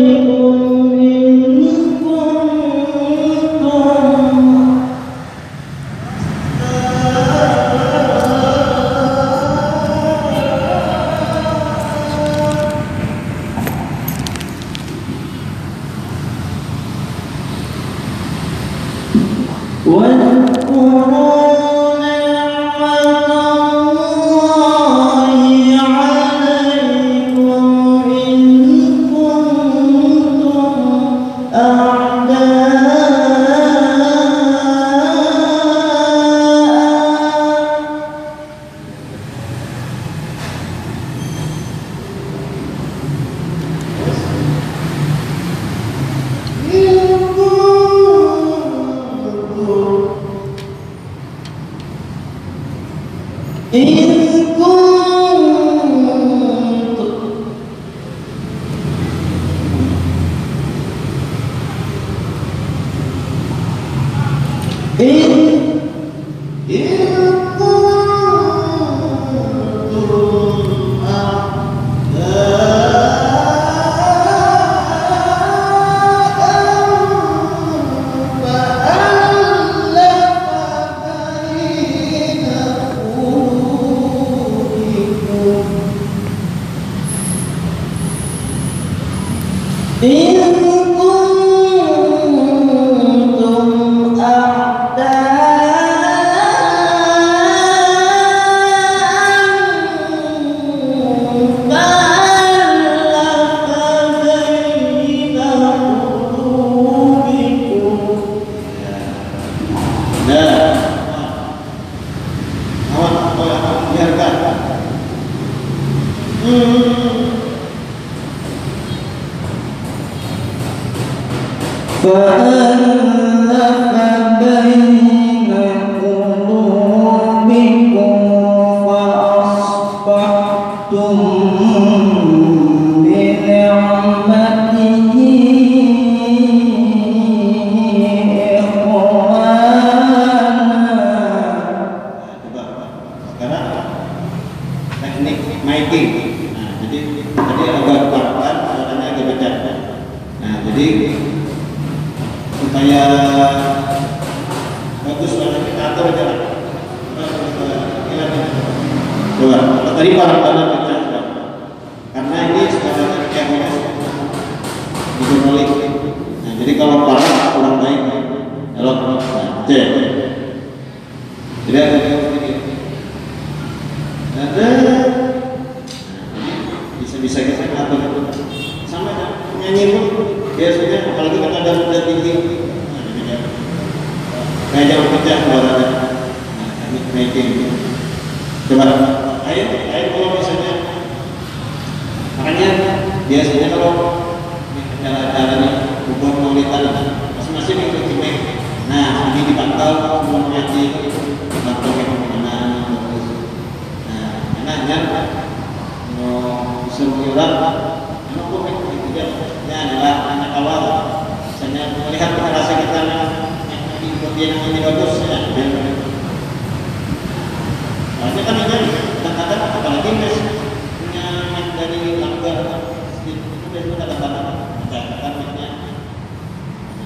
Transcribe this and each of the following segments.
comigo. But,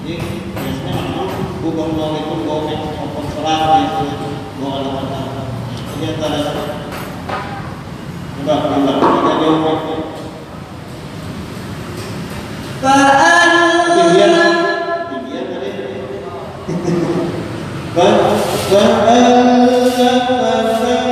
Jadi biasanya memang bukan bukan bukan-bukan, bukan-bukan, itu bukan bukan. Iya bukan-bukan, bukan-bukan, bukan-bukan, bukan-bukan,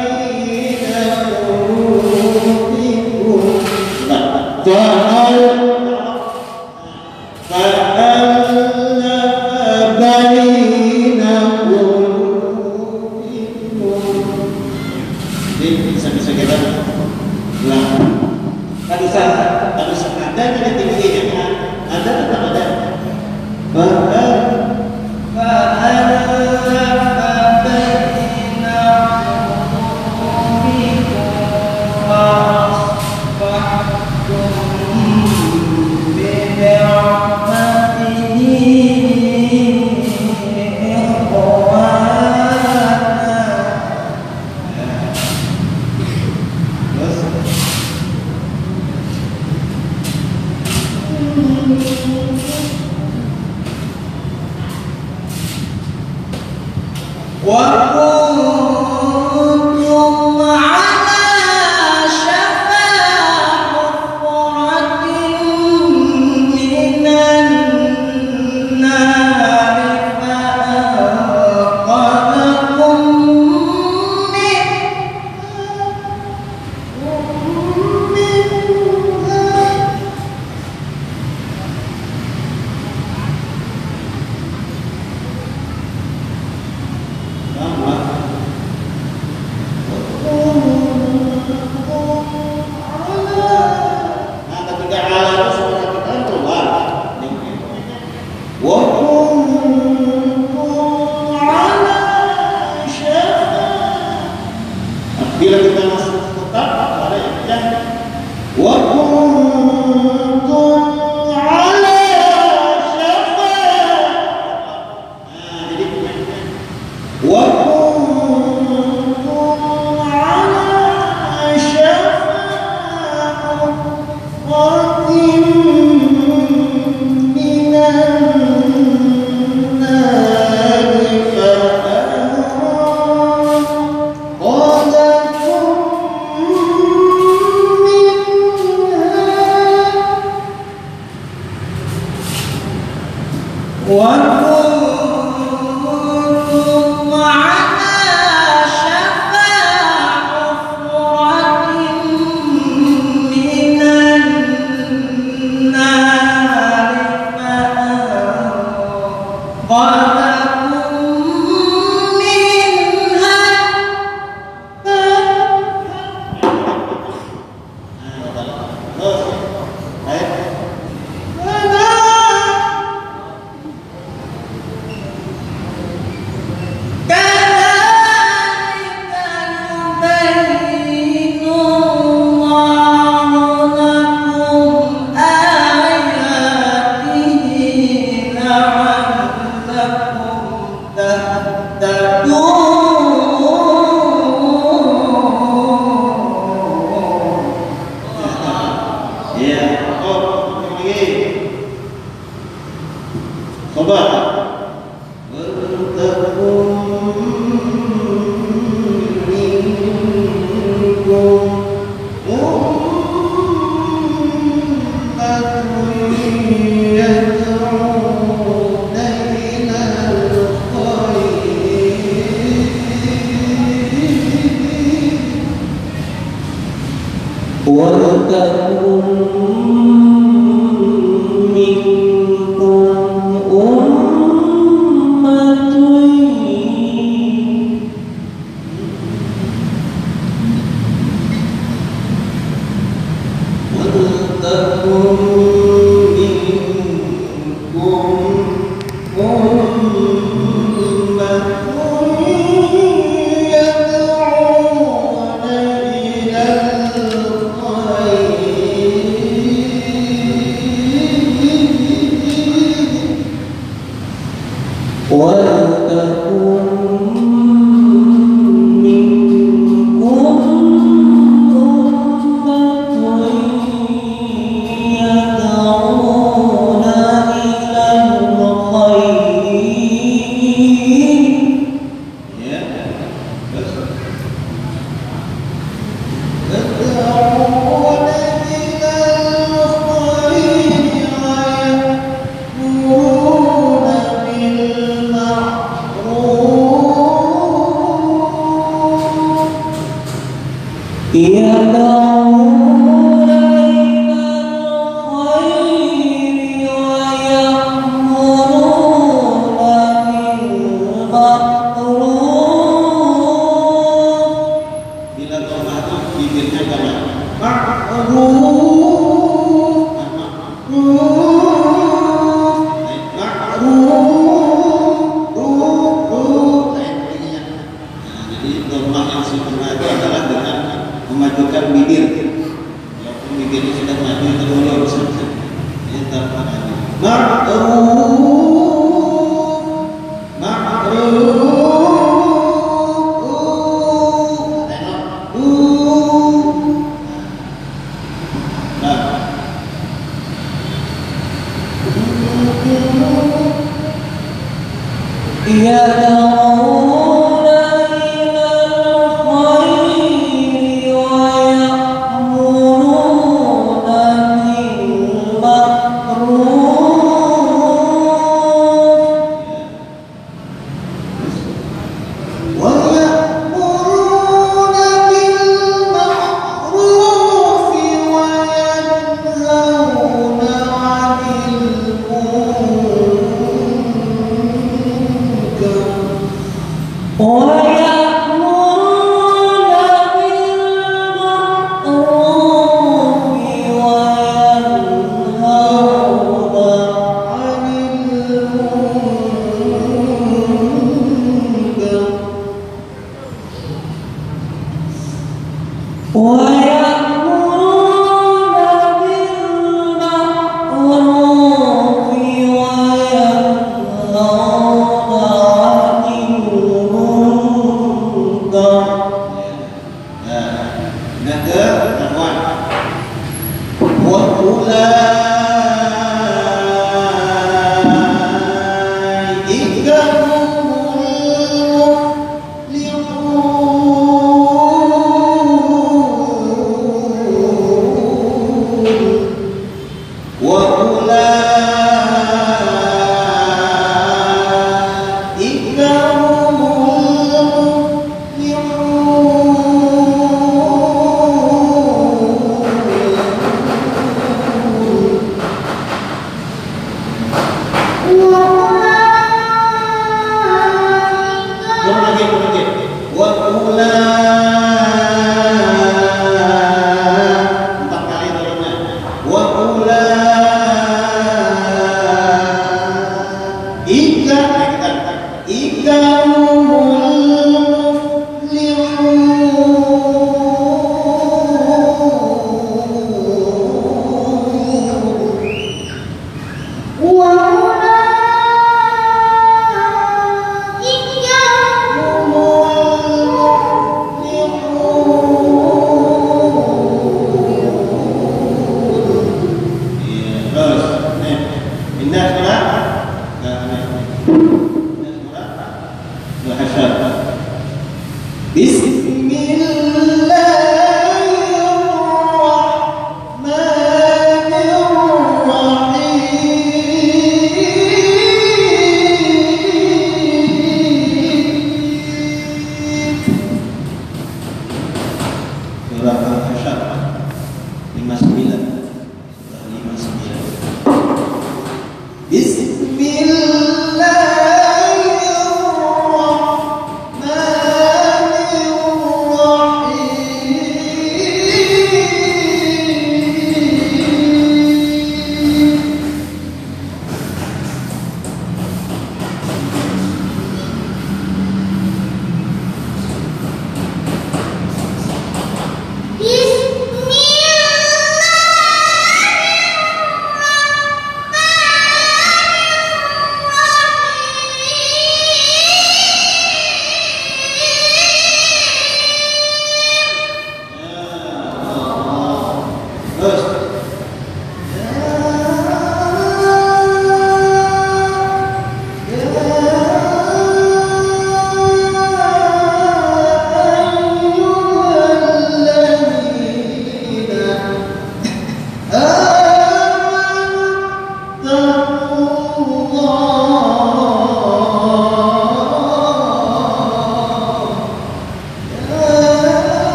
Vamos lá.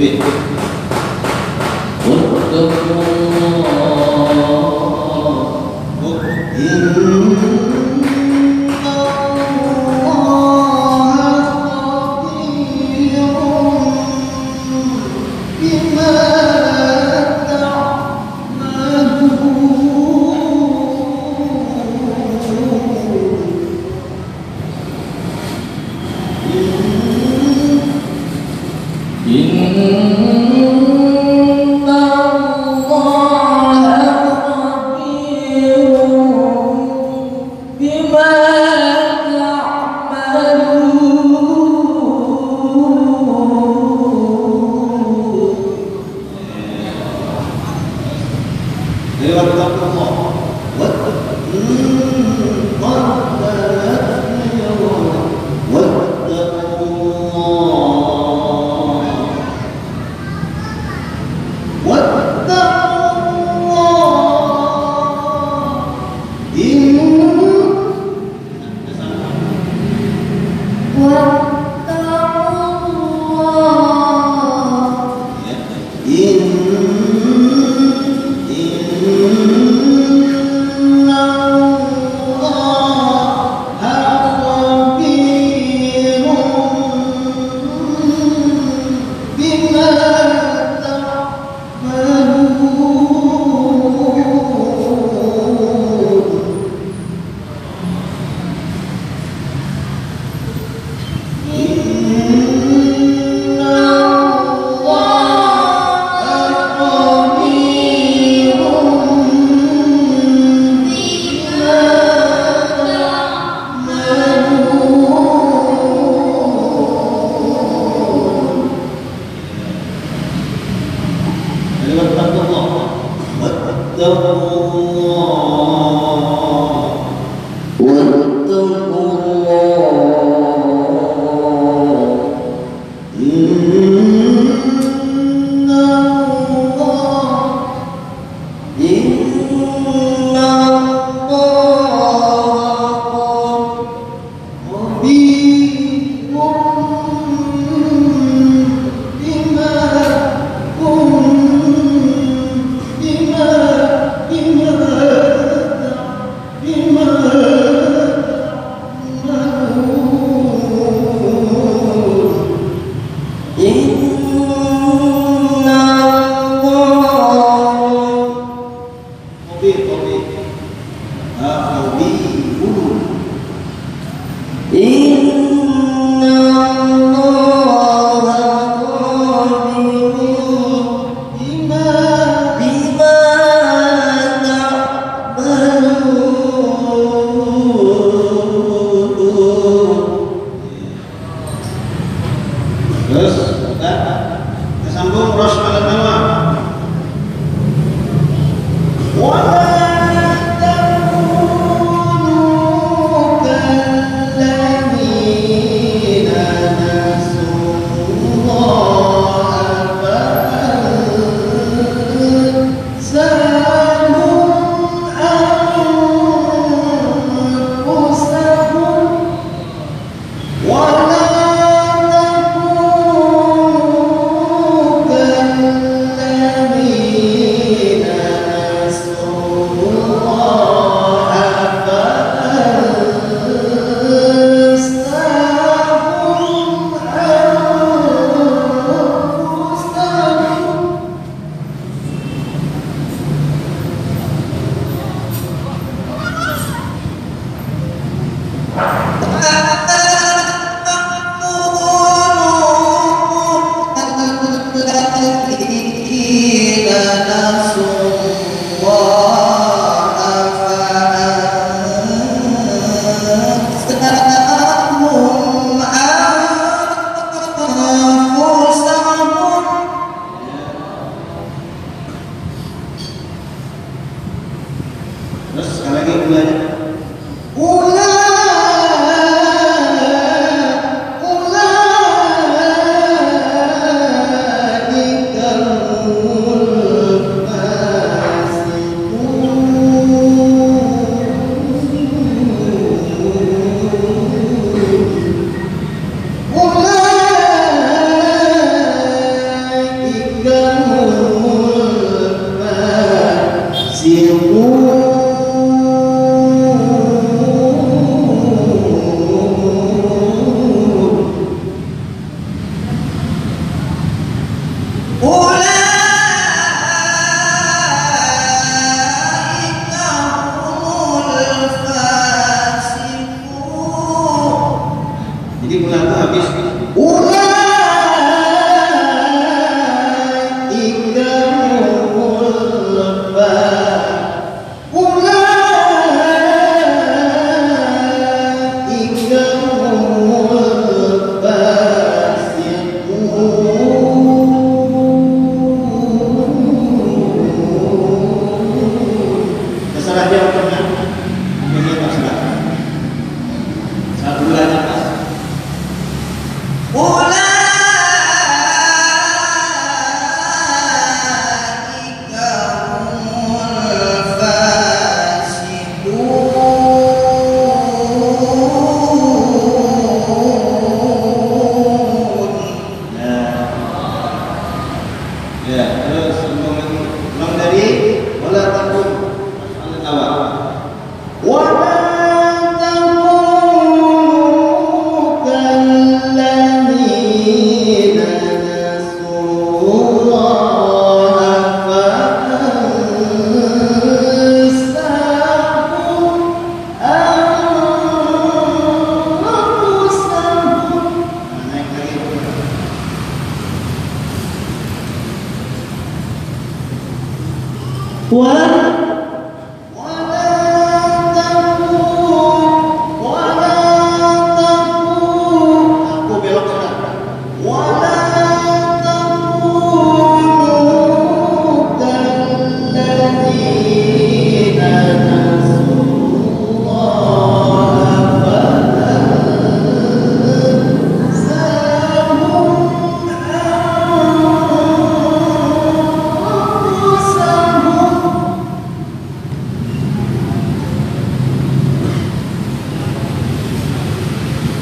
David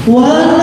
One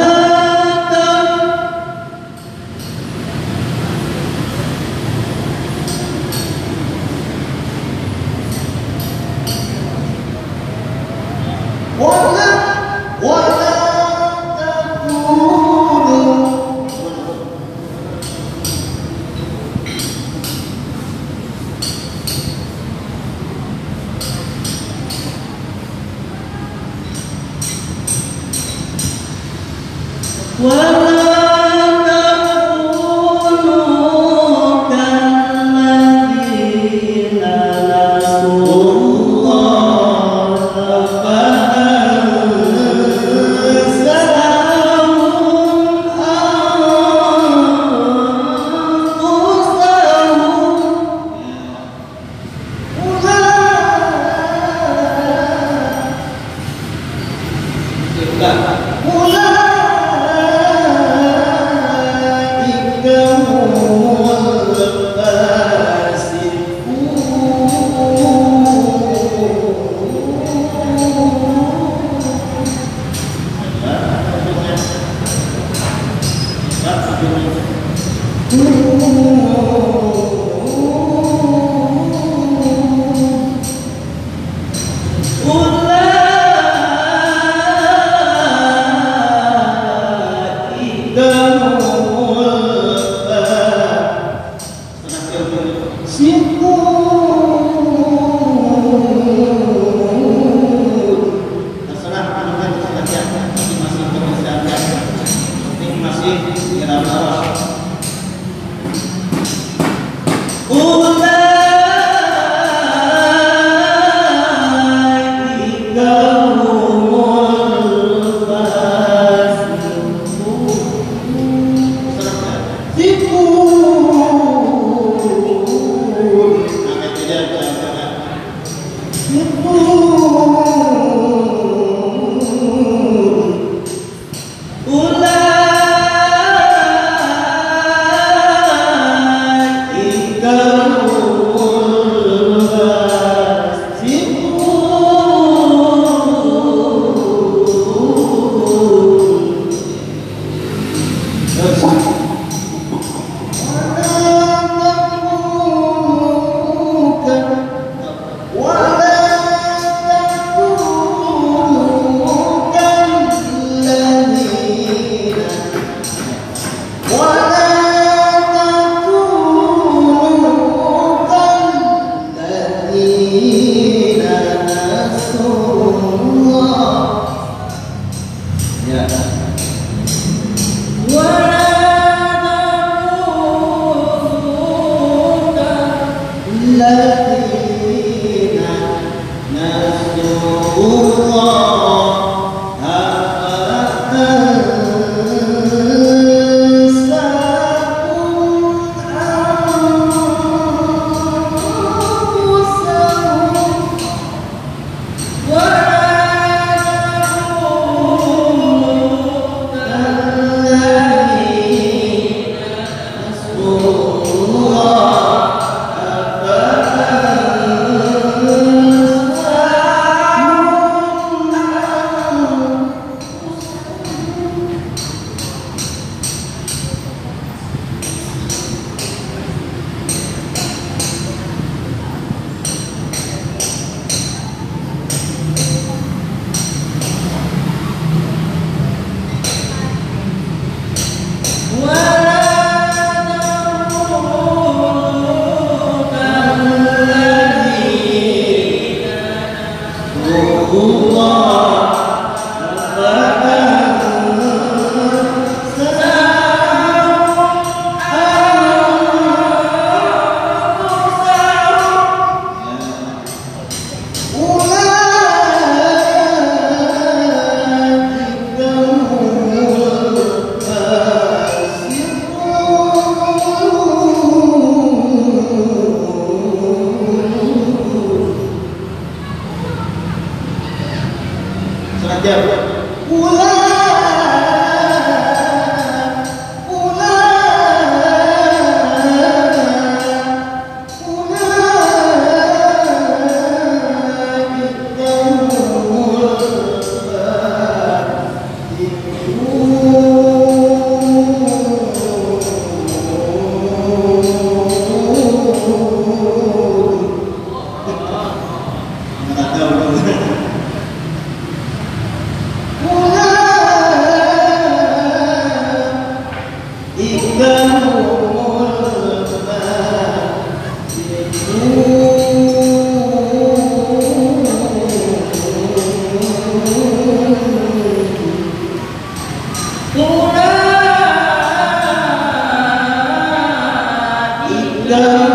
الله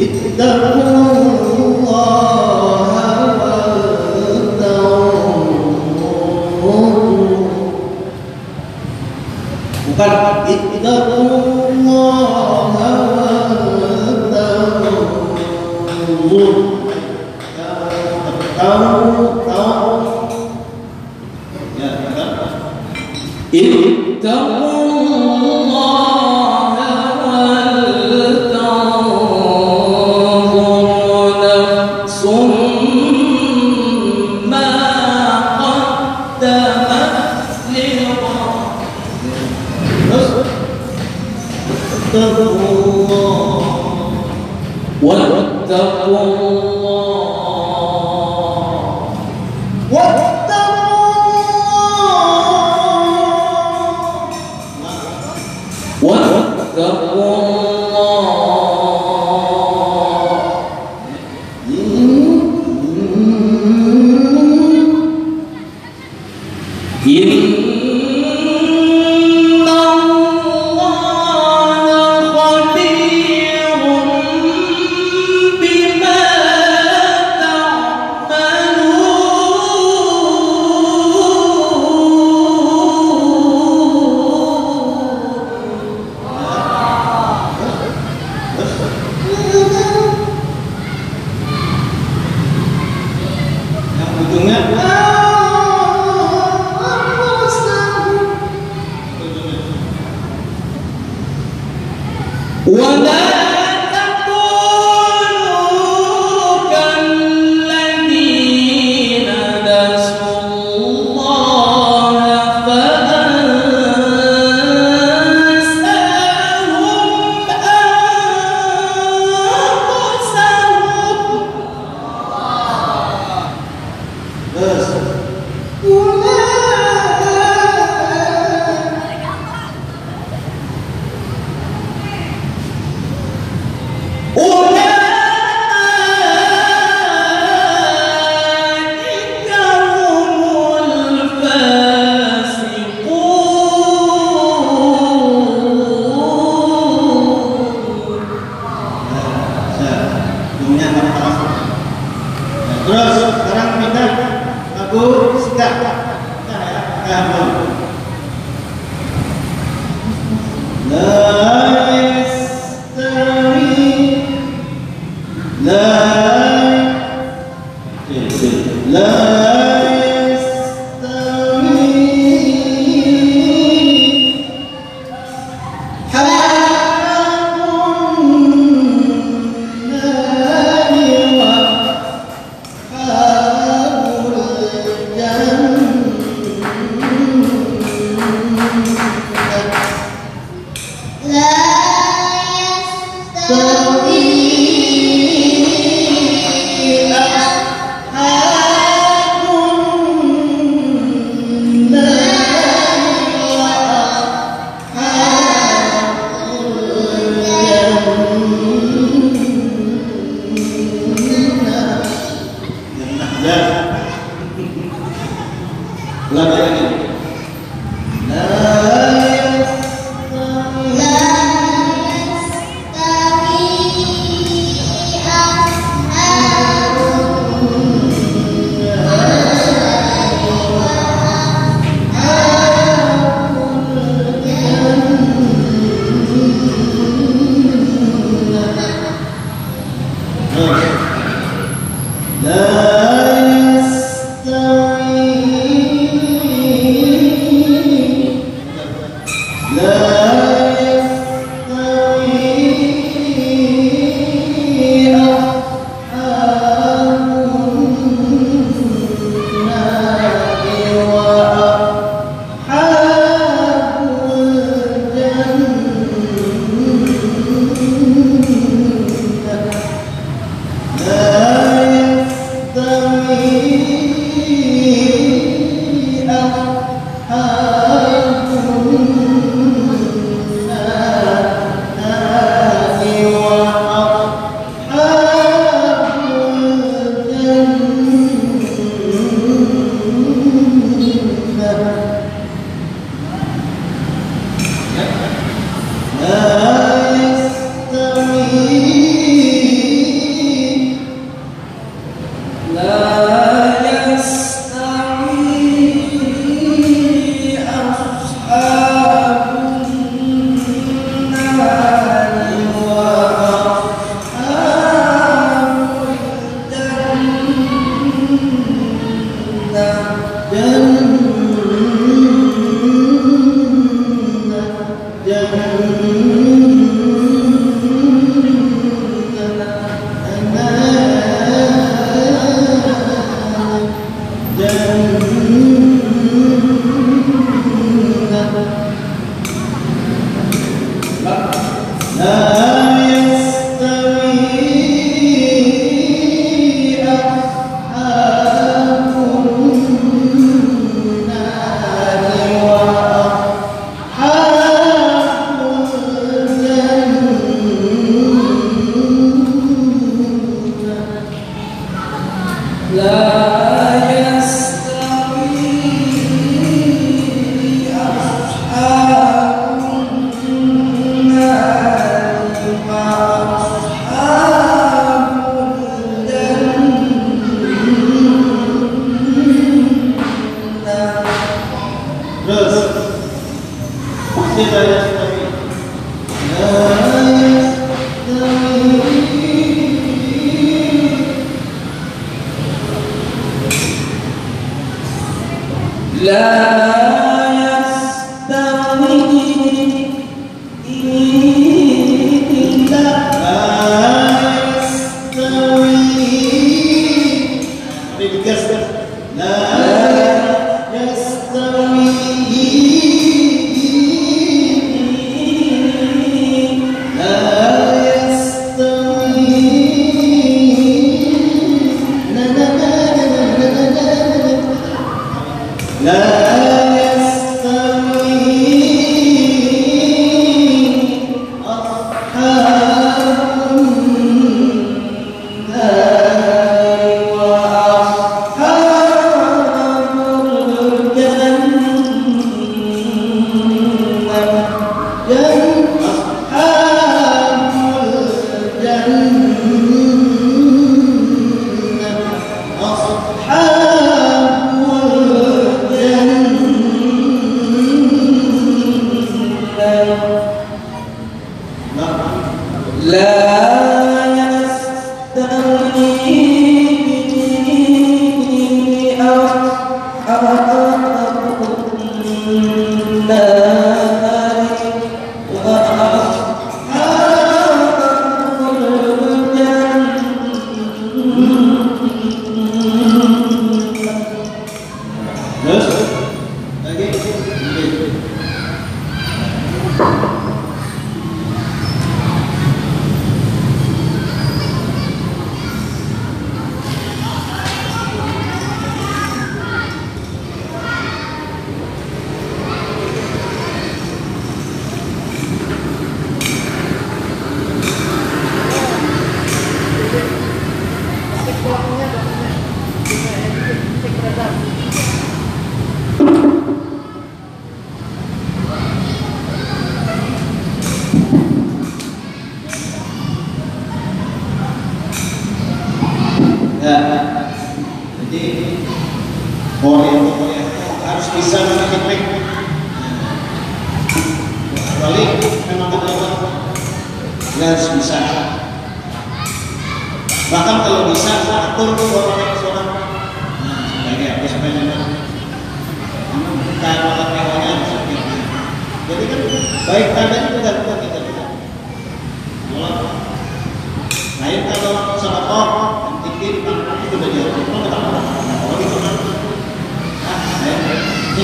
Ведь когда работа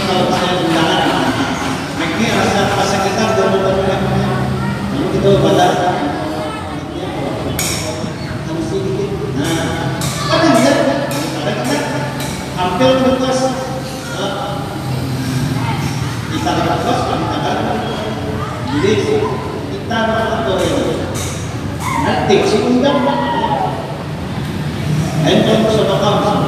kalau saya ini rasa udah udah Lalu kita bandar. Harus sedikit. Ada dia. Ada kita hampir tuntas. Kita tuntas, kita kan. Jadi kita mengatur. Nanti si undang Handphone sama kamu sama kamu.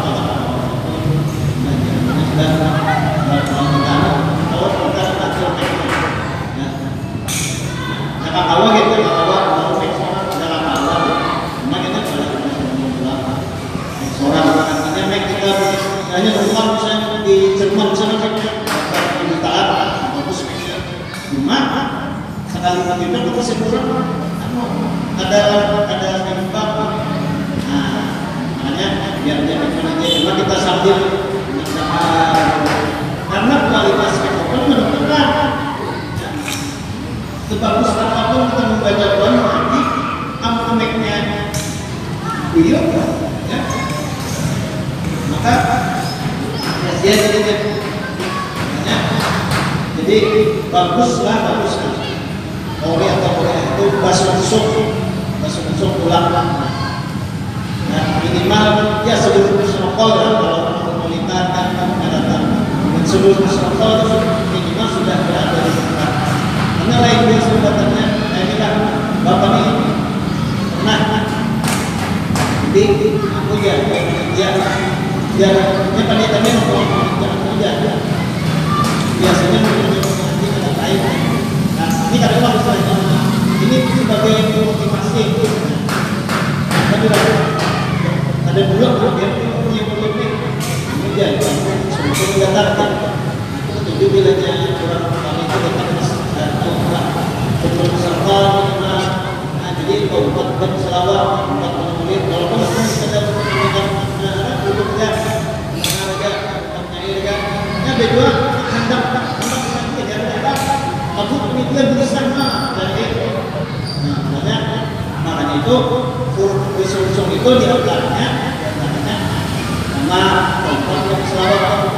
Biar dia cuma kita sambil karena kualitas kita menentukan. Sebagus apa pun kita membaca Quran nanti ampuniknya beliau ya. Maka dia jadi ya, jadi baguslah baguslah. Korea atau Korea itu basuh busuk basuh busuk pulang ya minimal ya sebelum serokol ya kalau serokol itu minimal sudah berada di tempat karena lain dia sebutannya nah ini kan bapak ini pernah di aku ya ya ya ini panitia ngomong jangan kerja biasanya nanti ada lain nah ini bagus lagi ini sebagai motivasi tapi ada dua dia punya motivasi. Ini dia aku setuju bilanya kurang kami itu datang betul serta nah jadi empat empat selawat empat menit walaupun itu sekedar menunjukkan duduknya mengajar menyair kan ya berdua hendak hendak nanti ya ada aku pemikiran bersama dan itu nah makanya makanya itu usul itu di antaranya di antaranya sama empat yang selawat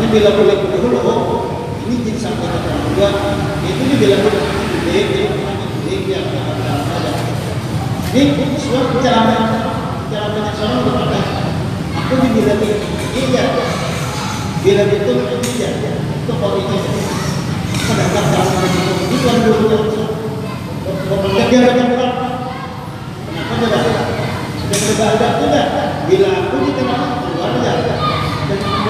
nah soalnya bila boleh dulu ini jadi sampai ke juga itu dia bilang gede gede dia ini semua bicara bicara banyak orang udah pernah aku dibilang ini ya bila itu ini ya itu kalau ini sedangkan dalam begitu itu yang dulu yang Pokoknya dia banyak orang kenapa ada dan juga ada tidak bila aku di tengah keluar ya dan tidak ada orang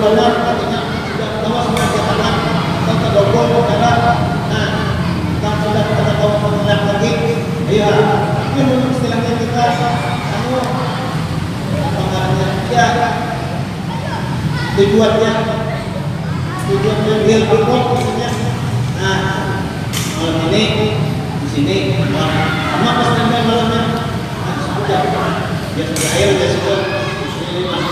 banyak artinya sudah sudah atau adalah nah sudah iya. Kita anu apa namanya? Ya. Tujuannya tujuannya real report maksudnya. Nah malam ini di sini sama pas malamnya. Dia sudah air dia sudah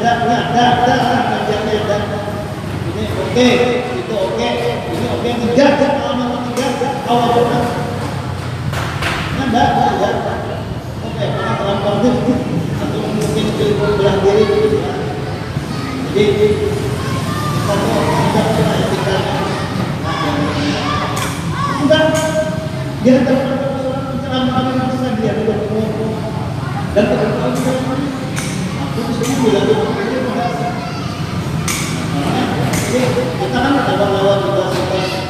ada ya ya ada oke itu oke. Ini oke tidak kalau memang tidak ada oke karena atau mungkin belah diri jadi kita mau tidak kita. Etikanya enggak dia bisa dia tidak dan terhadap aku bilang itu bahasa kita kan ada lawan juga suka keluar dulu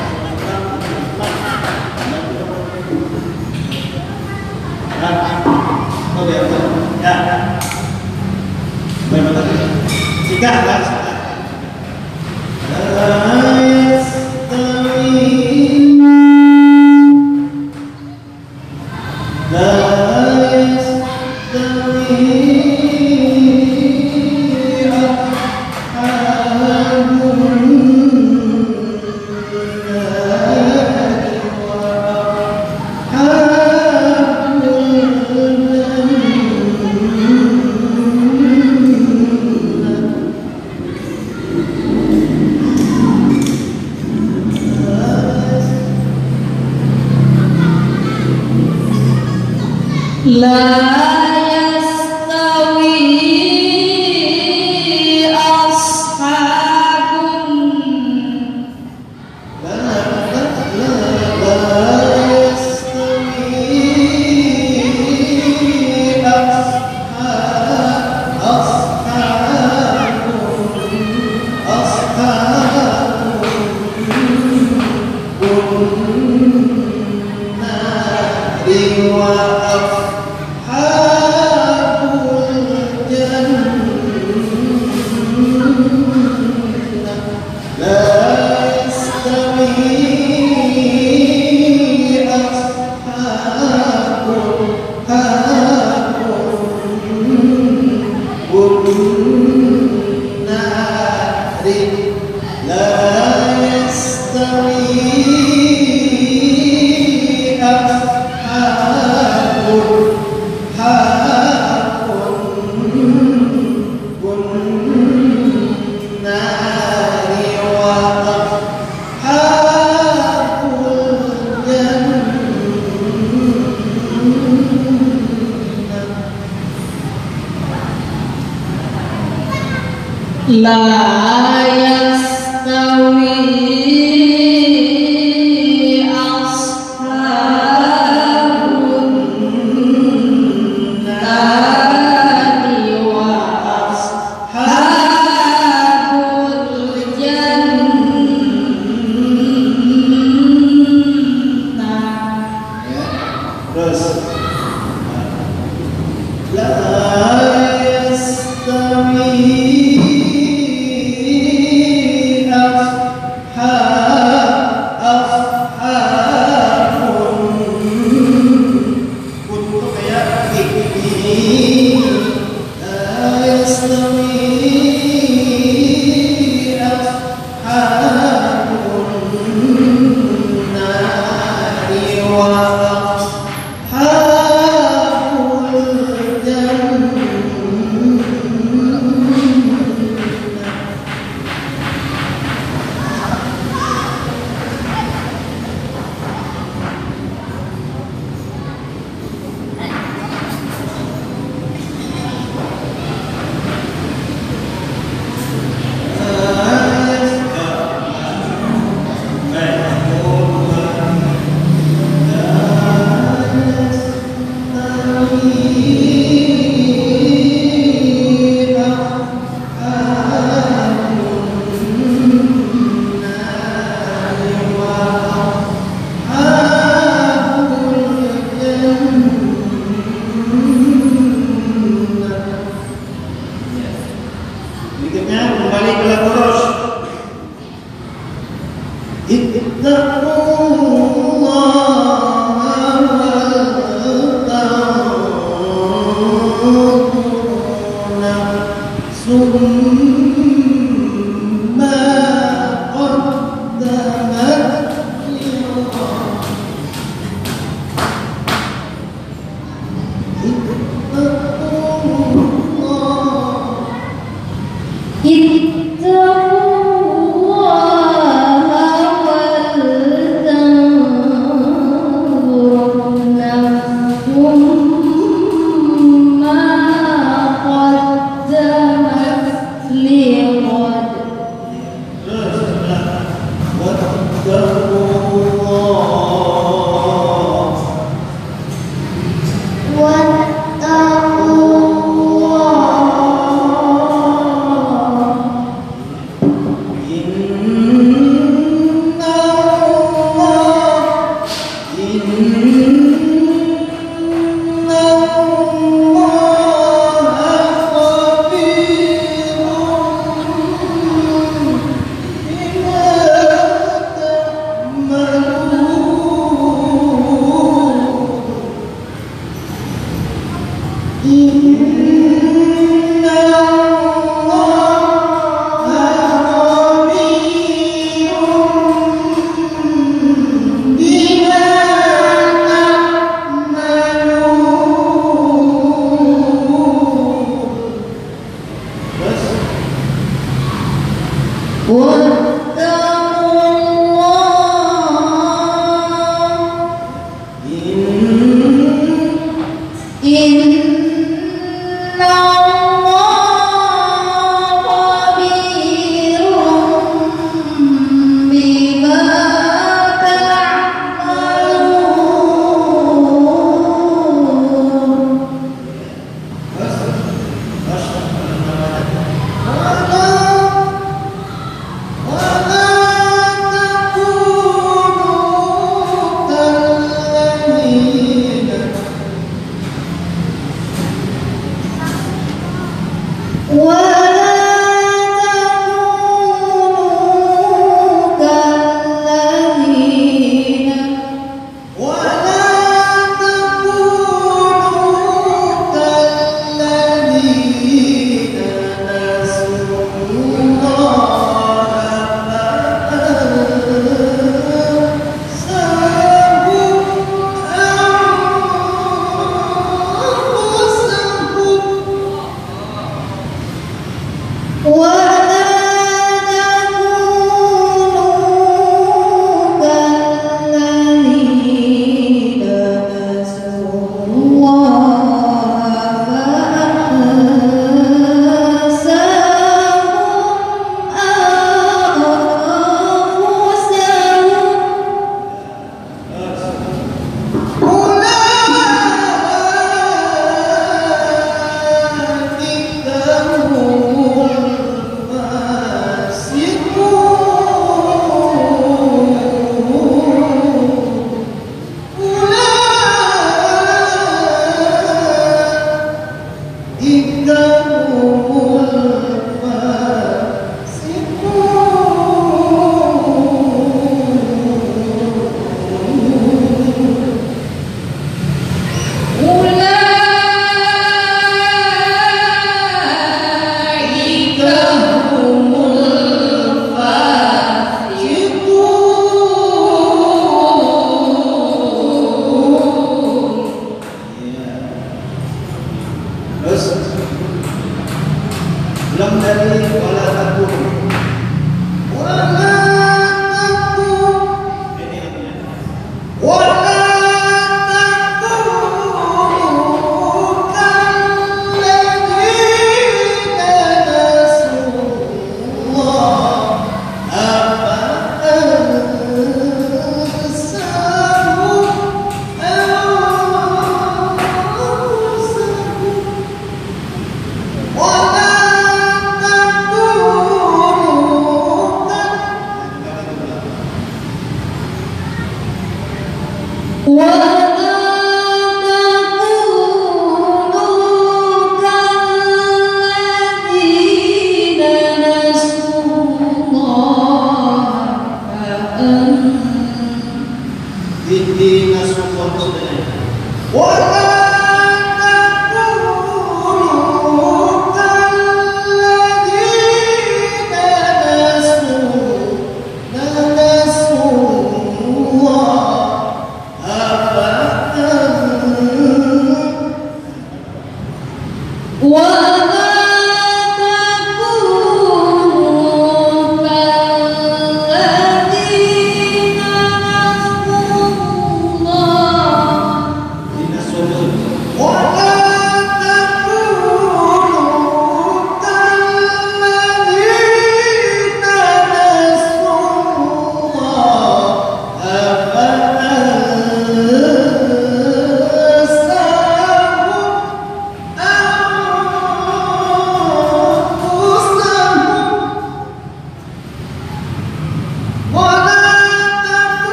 Jika kan? يستوي